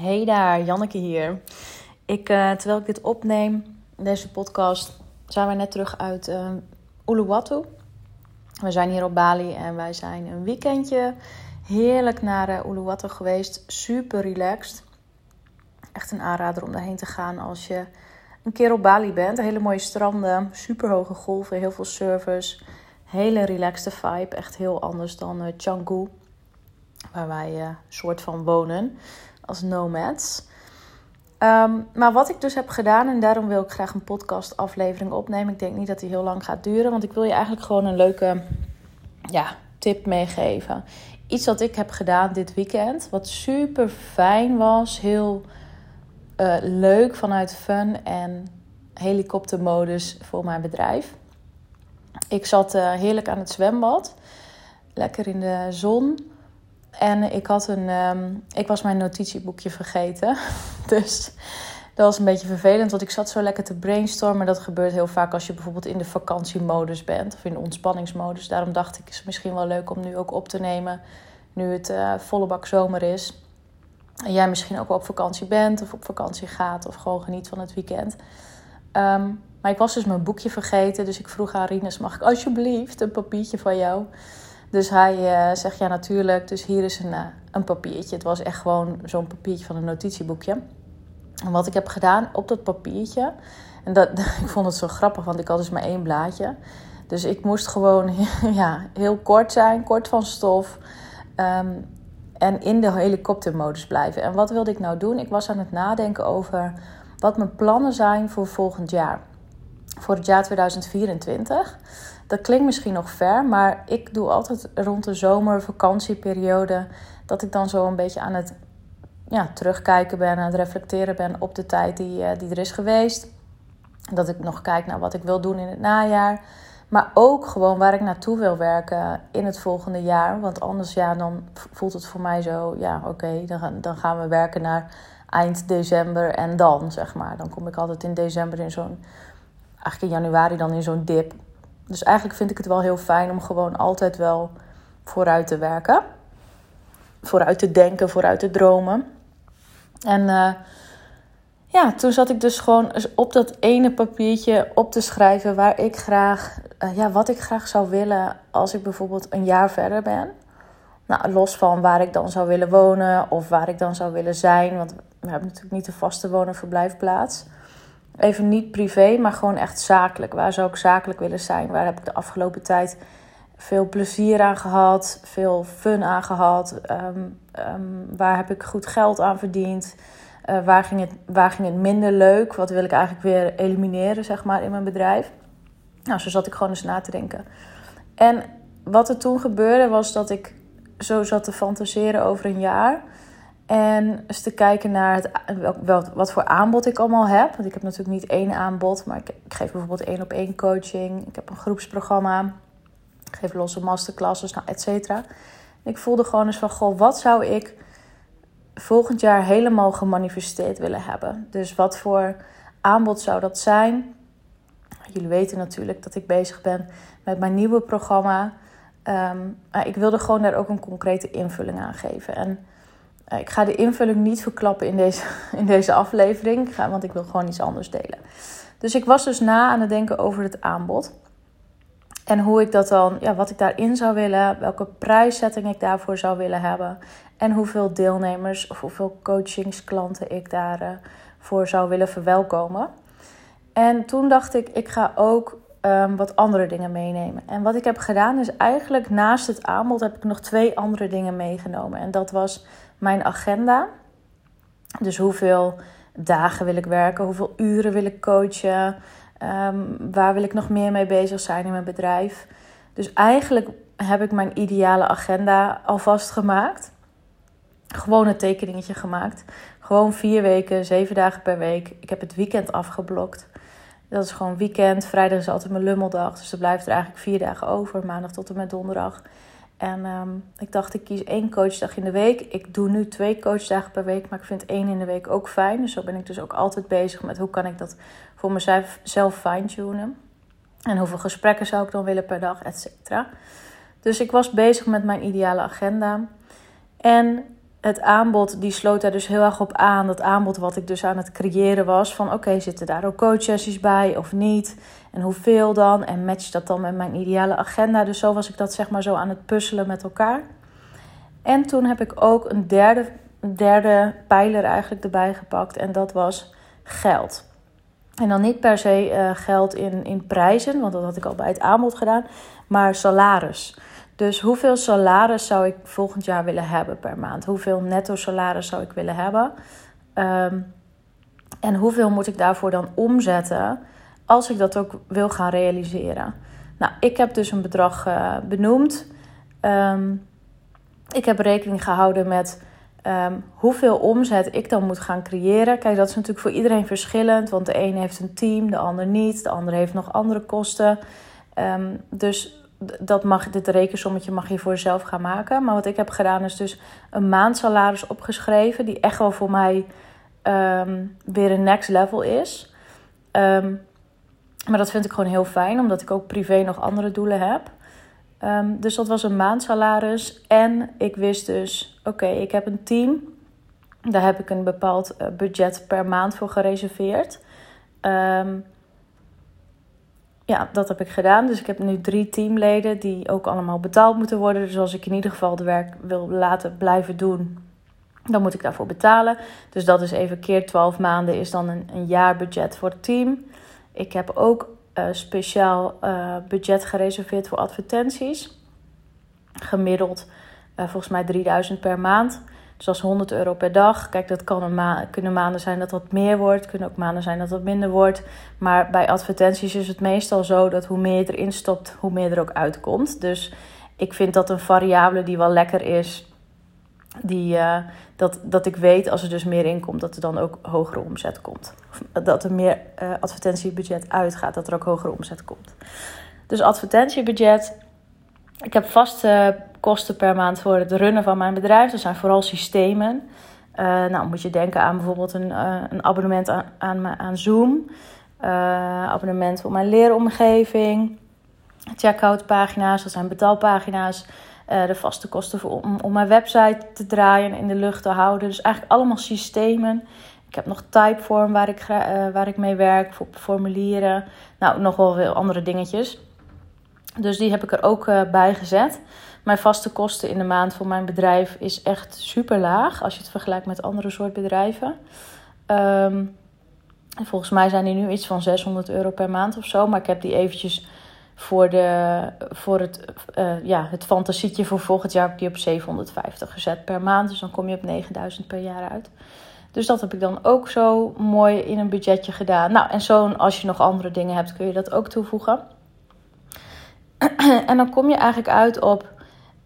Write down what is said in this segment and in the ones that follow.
Hey daar, Janneke hier. Ik, uh, terwijl ik dit opneem, deze podcast, zijn we net terug uit uh, Uluwatu. We zijn hier op Bali en wij zijn een weekendje heerlijk naar uh, Uluwatu geweest. Super relaxed. Echt een aanrader om daarheen te gaan als je een keer op Bali bent. Hele mooie stranden, super hoge golven, heel veel service. Hele relaxte vibe, echt heel anders dan uh, Canggu, waar wij soort van wonen als nomads. Um, maar wat ik dus heb gedaan, en daarom wil ik graag een podcast aflevering opnemen. Ik denk niet dat die heel lang gaat duren, want ik wil je eigenlijk gewoon een leuke ja, tip meegeven. Iets wat ik heb gedaan dit weekend, wat super fijn was, heel uh, leuk vanuit fun en helikoptermodus voor mijn bedrijf. Ik zat uh, heerlijk aan het zwembad, lekker in de zon. En ik, had een, um, ik was mijn notitieboekje vergeten. dus dat was een beetje vervelend, want ik zat zo lekker te brainstormen. Dat gebeurt heel vaak als je bijvoorbeeld in de vakantiemodus bent of in de ontspanningsmodus. Daarom dacht ik, is het misschien wel leuk om nu ook op te nemen, nu het uh, volle bak zomer is. En jij misschien ook wel op vakantie bent of op vakantie gaat of gewoon geniet van het weekend. Um, maar ik was dus mijn boekje vergeten, dus ik vroeg aan Rinus, mag ik alsjeblieft een papiertje van jou? Dus hij uh, zegt ja natuurlijk, dus hier is een, uh, een papiertje. Het was echt gewoon zo'n papiertje van een notitieboekje. En wat ik heb gedaan op dat papiertje, en dat, ik vond het zo grappig, want ik had dus maar één blaadje. Dus ik moest gewoon ja, heel kort zijn, kort van stof. Um, en in de helikoptermodus blijven. En wat wilde ik nou doen? Ik was aan het nadenken over wat mijn plannen zijn voor volgend jaar. Voor het jaar 2024. Dat klinkt misschien nog ver, maar ik doe altijd rond de zomervakantieperiode dat ik dan zo een beetje aan het ja, terugkijken ben, aan het reflecteren ben op de tijd die, uh, die er is geweest. Dat ik nog kijk naar wat ik wil doen in het najaar. Maar ook gewoon waar ik naartoe wil werken in het volgende jaar. Want anders ja, dan voelt het voor mij zo, ja oké, dan, dan gaan we werken naar eind december en dan, zeg maar. Dan kom ik altijd in december in zo'n, eigenlijk in januari dan in zo'n dip. Dus eigenlijk vind ik het wel heel fijn om gewoon altijd wel vooruit te werken. Vooruit te denken, vooruit te dromen. En uh, ja, toen zat ik dus gewoon op dat ene papiertje op te schrijven waar ik graag, uh, ja, wat ik graag zou willen als ik bijvoorbeeld een jaar verder ben. Nou, los van waar ik dan zou willen wonen of waar ik dan zou willen zijn. Want we hebben natuurlijk niet de vaste woon- en verblijfplaats. Even niet privé, maar gewoon echt zakelijk. Waar zou ik zakelijk willen zijn? Waar heb ik de afgelopen tijd veel plezier aan gehad, veel fun aan gehad? Um, um, waar heb ik goed geld aan verdiend? Uh, waar, ging het, waar ging het minder leuk? Wat wil ik eigenlijk weer elimineren, zeg maar, in mijn bedrijf? Nou, zo zat ik gewoon eens na te denken. En wat er toen gebeurde, was dat ik zo zat te fantaseren over een jaar. En eens te kijken naar het, wel, wat voor aanbod ik allemaal heb. Want ik heb natuurlijk niet één aanbod, maar ik, ik geef bijvoorbeeld één op één coaching. Ik heb een groepsprogramma. Ik geef losse masterclasses, nou, et cetera. Ik voelde gewoon eens van, goh, wat zou ik volgend jaar helemaal gemanifesteerd willen hebben? Dus wat voor aanbod zou dat zijn? Jullie weten natuurlijk dat ik bezig ben met mijn nieuwe programma. Um, ik wilde gewoon daar ook een concrete invulling aan geven. En ik ga de invulling niet verklappen in deze, in deze aflevering, want ik wil gewoon iets anders delen. Dus ik was dus na aan het denken over het aanbod. En hoe ik dat dan, ja, wat ik daarin zou willen, welke prijszetting ik daarvoor zou willen hebben. En hoeveel deelnemers of hoeveel coachingsklanten ik daarvoor zou willen verwelkomen. En toen dacht ik, ik ga ook um, wat andere dingen meenemen. En wat ik heb gedaan is eigenlijk naast het aanbod heb ik nog twee andere dingen meegenomen. En dat was mijn agenda. Dus hoeveel dagen wil ik werken, hoeveel uren wil ik coachen, um, waar wil ik nog meer mee bezig zijn in mijn bedrijf. Dus eigenlijk heb ik mijn ideale agenda alvast gemaakt. Gewoon een tekeningetje gemaakt. Gewoon vier weken, zeven dagen per week. Ik heb het weekend afgeblokt. Dat is gewoon weekend. Vrijdag is altijd mijn lummeldag. Dus er blijft er eigenlijk vier dagen over. Maandag tot en met donderdag. En um, ik dacht, ik kies één coachdag in de week. Ik doe nu twee coachdagen per week, maar ik vind één in de week ook fijn. Dus zo ben ik dus ook altijd bezig met hoe kan ik dat voor mezelf zelf fine-tunen. En hoeveel gesprekken zou ik dan willen per dag, et cetera. Dus ik was bezig met mijn ideale agenda. En het aanbod, die sloot daar dus heel erg op aan. Dat aanbod wat ik dus aan het creëren was. Van oké, zitten daar ook coachsessies bij of niet? En hoeveel dan? En matcht dat dan met mijn ideale agenda? Dus zo was ik dat zeg maar zo aan het puzzelen met elkaar. En toen heb ik ook een derde, derde pijler eigenlijk erbij gepakt. En dat was geld. En dan niet per se uh, geld in, in prijzen, want dat had ik al bij het aanbod gedaan. Maar salaris. Dus hoeveel salaris zou ik volgend jaar willen hebben per maand? Hoeveel netto salaris zou ik willen hebben? Um, en hoeveel moet ik daarvoor dan omzetten als ik dat ook wil gaan realiseren? Nou, ik heb dus een bedrag uh, benoemd. Um, ik heb rekening gehouden met um, hoeveel omzet ik dan moet gaan creëren. Kijk, dat is natuurlijk voor iedereen verschillend, want de ene heeft een team, de ander niet, de andere heeft nog andere kosten. Dus dat mag, dit rekensommetje mag je voor jezelf gaan maken. Maar wat ik heb gedaan is dus een maandsalaris opgeschreven, die echt wel voor mij um, weer een next level is. Um, maar dat vind ik gewoon heel fijn, omdat ik ook privé nog andere doelen heb. Um, dus dat was een maandsalaris. En ik wist dus, oké, ik heb een team. Daar heb ik een bepaald uh, budget per maand voor gereserveerd. Ja, dat heb ik gedaan. Dus ik heb nu drie teamleden die ook allemaal betaald moeten worden. Dus als ik in ieder geval het werk wil laten blijven doen, dan moet ik daarvoor betalen. Dus dat is even keer 12 maanden is dan een, een jaarbudget voor het team. Ik heb ook uh, speciaal uh, budget gereserveerd voor advertenties. Gemiddeld uh, volgens mij 3000 per maand. Dus dat is 100 euro per dag. Kijk, dat kan een ma kunnen maanden zijn dat dat meer wordt. Kunnen ook maanden zijn dat dat minder wordt. Maar bij advertenties is het meestal zo dat hoe meer je erin stopt, hoe meer er ook uitkomt. Dus ik vind dat een variabele die wel lekker is. Die, uh, dat, dat ik weet als er dus meer inkomt, dat er dan ook hogere omzet komt. Of dat er meer uh, advertentiebudget uitgaat, dat er ook hogere omzet komt. Dus advertentiebudget. Ik heb vaste kosten per maand voor het runnen van mijn bedrijf. Dat zijn vooral systemen. Uh, nou, moet je denken aan bijvoorbeeld een, uh, een abonnement aan, aan, Zoom. Uh, abonnement voor mijn leeromgeving. Checkout pagina's, dat zijn betaalpagina's. de vaste kosten voor, om, mijn website te draaien en in de lucht te houden. Dus eigenlijk allemaal systemen. Ik heb nog Typeform waar ik, waar ik mee werk, voor formulieren. Nou, nog wel veel andere dingetjes. Dus die heb ik er ook bij gezet. Mijn vaste kosten in de maand voor mijn bedrijf is echt super laag als je het vergelijkt met andere soort bedrijven. Um, volgens mij zijn die nu iets van 600 euro per maand of zo. Maar ik heb die eventjes voor, de, voor het, uh, ja, het fantasietje voor volgend jaar heb die op 750 gezet per maand. Dus dan kom je op 9000 per jaar uit. Dus dat heb ik dan ook zo mooi in een budgetje gedaan. Nou, en zo als je nog andere dingen hebt, kun je dat ook toevoegen. en dan kom je eigenlijk uit op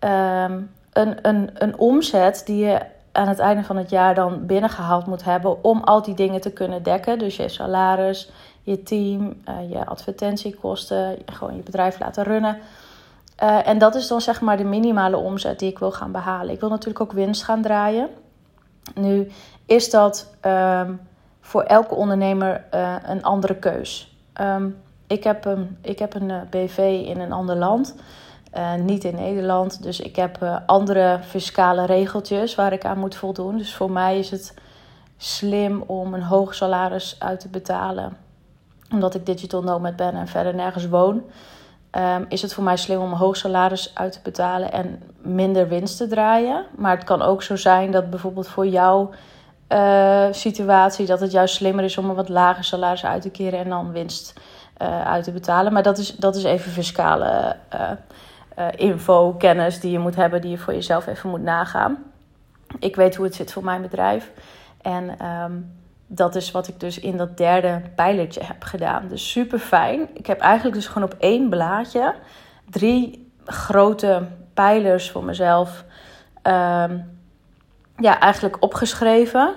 um, een, een, een omzet die je aan het einde van het jaar dan binnengehaald moet hebben om al die dingen te kunnen dekken. Dus je salaris, je team, uh, je advertentiekosten, gewoon je bedrijf laten runnen. Uh, en dat is dan zeg maar de minimale omzet die ik wil gaan behalen. Ik wil natuurlijk ook winst gaan draaien. Nu is dat um, voor elke ondernemer uh, een andere keus. Um, ik heb een, ik heb een BV in een ander land. Uh, niet in Nederland. Dus ik heb uh, andere fiscale regeltjes waar ik aan moet voldoen. Dus voor mij is het slim om een hoog salaris uit te betalen. Omdat ik digital nomad ben en verder nergens woon. Um, is het voor mij slim om een hoog salaris uit te betalen en minder winst te draaien. Maar het kan ook zo zijn dat bijvoorbeeld voor jouw uh, situatie... dat het juist slimmer is om een wat lager salaris uit te keren en dan winst uit te betalen. Maar dat is, dat is even fiscale uh, info, kennis die je moet hebben, die je voor jezelf even moet nagaan. Ik weet hoe het zit voor mijn bedrijf. En um, dat is wat ik dus in dat derde pijlertje heb gedaan. Dus super fijn. Ik heb eigenlijk dus gewoon op één blaadje drie grote pijlers voor mezelf. Um, ja, eigenlijk opgeschreven.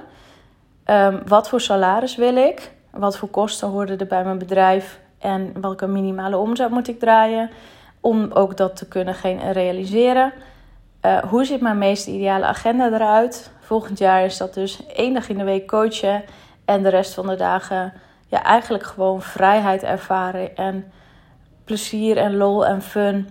Um, wat voor salaris wil ik? Wat voor kosten hoorden er bij mijn bedrijf? En welke minimale omzet moet ik draaien? Om ook dat te kunnen realiseren. Uh, hoe ziet mijn meest ideale agenda eruit? Volgend jaar is dat dus één dag in de week coachen en de rest van de dagen ja, eigenlijk gewoon vrijheid ervaren en plezier en lol en fun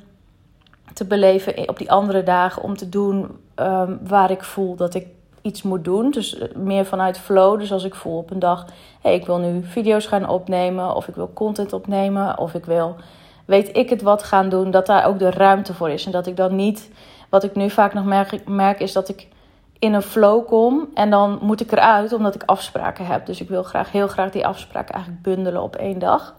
te beleven op die andere dagen om te doen um, waar ik voel dat ik iets moet doen. Dus eh, meer vanuit flow. Dus als ik voel op een dag, hey, ik wil nu video's gaan opnemen, of ik wil content opnemen, of ik wil, weet ik het wat gaan doen, dat daar ook de ruimte voor is. En dat ik dan niet, wat ik nu vaak nog merk, merk is dat ik in een flow kom en dan moet ik eruit omdat ik afspraken heb. Dus ik wil graag, heel graag die afspraken eigenlijk bundelen op één dag.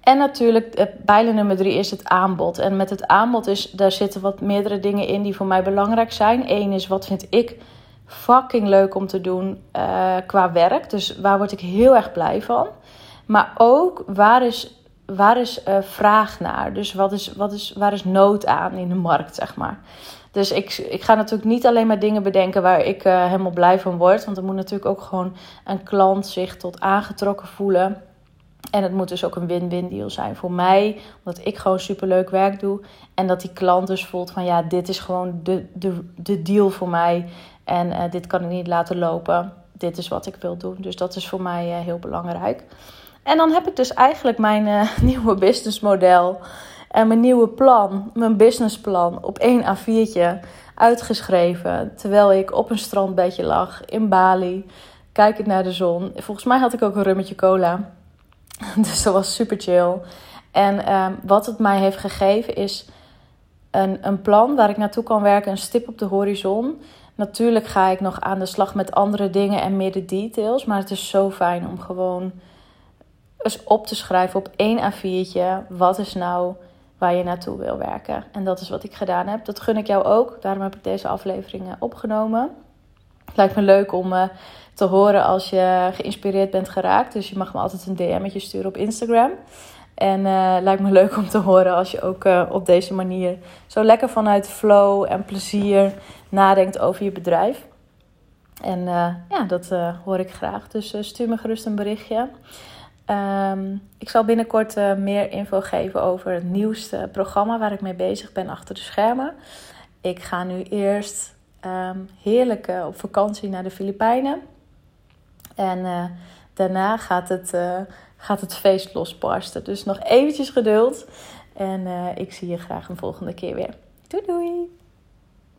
En natuurlijk, bijle nummer drie is het aanbod. En met het aanbod is, daar zitten wat meerdere dingen in die voor mij belangrijk zijn. Eén is, wat vind ik fucking leuk om te doen uh, qua werk. Dus waar word ik heel erg blij van. Maar ook, waar is, waar is uh, vraag naar? Dus wat is, wat is, waar is nood aan in de markt, zeg maar. Dus ik, ik ga natuurlijk niet alleen maar dingen bedenken waar ik uh, helemaal blij van word. Want er moet natuurlijk ook gewoon een klant zich tot aangetrokken voelen. En het moet dus ook een win-win deal zijn voor mij, omdat ik gewoon superleuk werk doe. En dat die klant dus voelt van ja, dit is gewoon de, de, de deal voor mij. En uh, dit kan ik niet laten lopen. Dit is wat ik wil doen. Dus dat is voor mij heel belangrijk. En dan heb ik dus eigenlijk mijn uh, nieuwe businessmodel en mijn nieuwe plan, mijn businessplan, op één A4'tje uitgeschreven. Terwijl ik op een strandbedje lag in Bali, kijkend naar de zon. Volgens mij had ik ook een rummetje cola. Dus dat was super chill. En um, wat het mij heeft gegeven is een, een plan waar ik naartoe kan werken, een stip op de horizon. Natuurlijk ga ik nog aan de slag met andere dingen en meer de details. Maar het is zo fijn om gewoon eens op te schrijven op één A4'tje. Wat is nou waar je naartoe wil werken? En dat is wat ik gedaan heb. Dat gun ik jou ook. Daarom heb ik deze afleveringen opgenomen. Het lijkt me leuk om uh, te horen als je geïnspireerd bent geraakt. Dus je mag me altijd een DM'tje sturen op Instagram. En uh, lijkt me leuk om te horen als je ook uh, op deze manier zo lekker vanuit flow en plezier nadenkt over je bedrijf. En ja, dat hoor ik graag. Dus stuur me gerust een berichtje. Um, ik zal binnenkort meer info geven over het nieuwste programma waar ik mee bezig ben achter de schermen. Ik ga nu eerst um, heerlijk op vakantie naar de Filipijnen. En uh, daarna gaat het, gaat het feest losbarsten. Dus nog eventjes geduld. En ik zie je graag een volgende keer weer. Doei doei!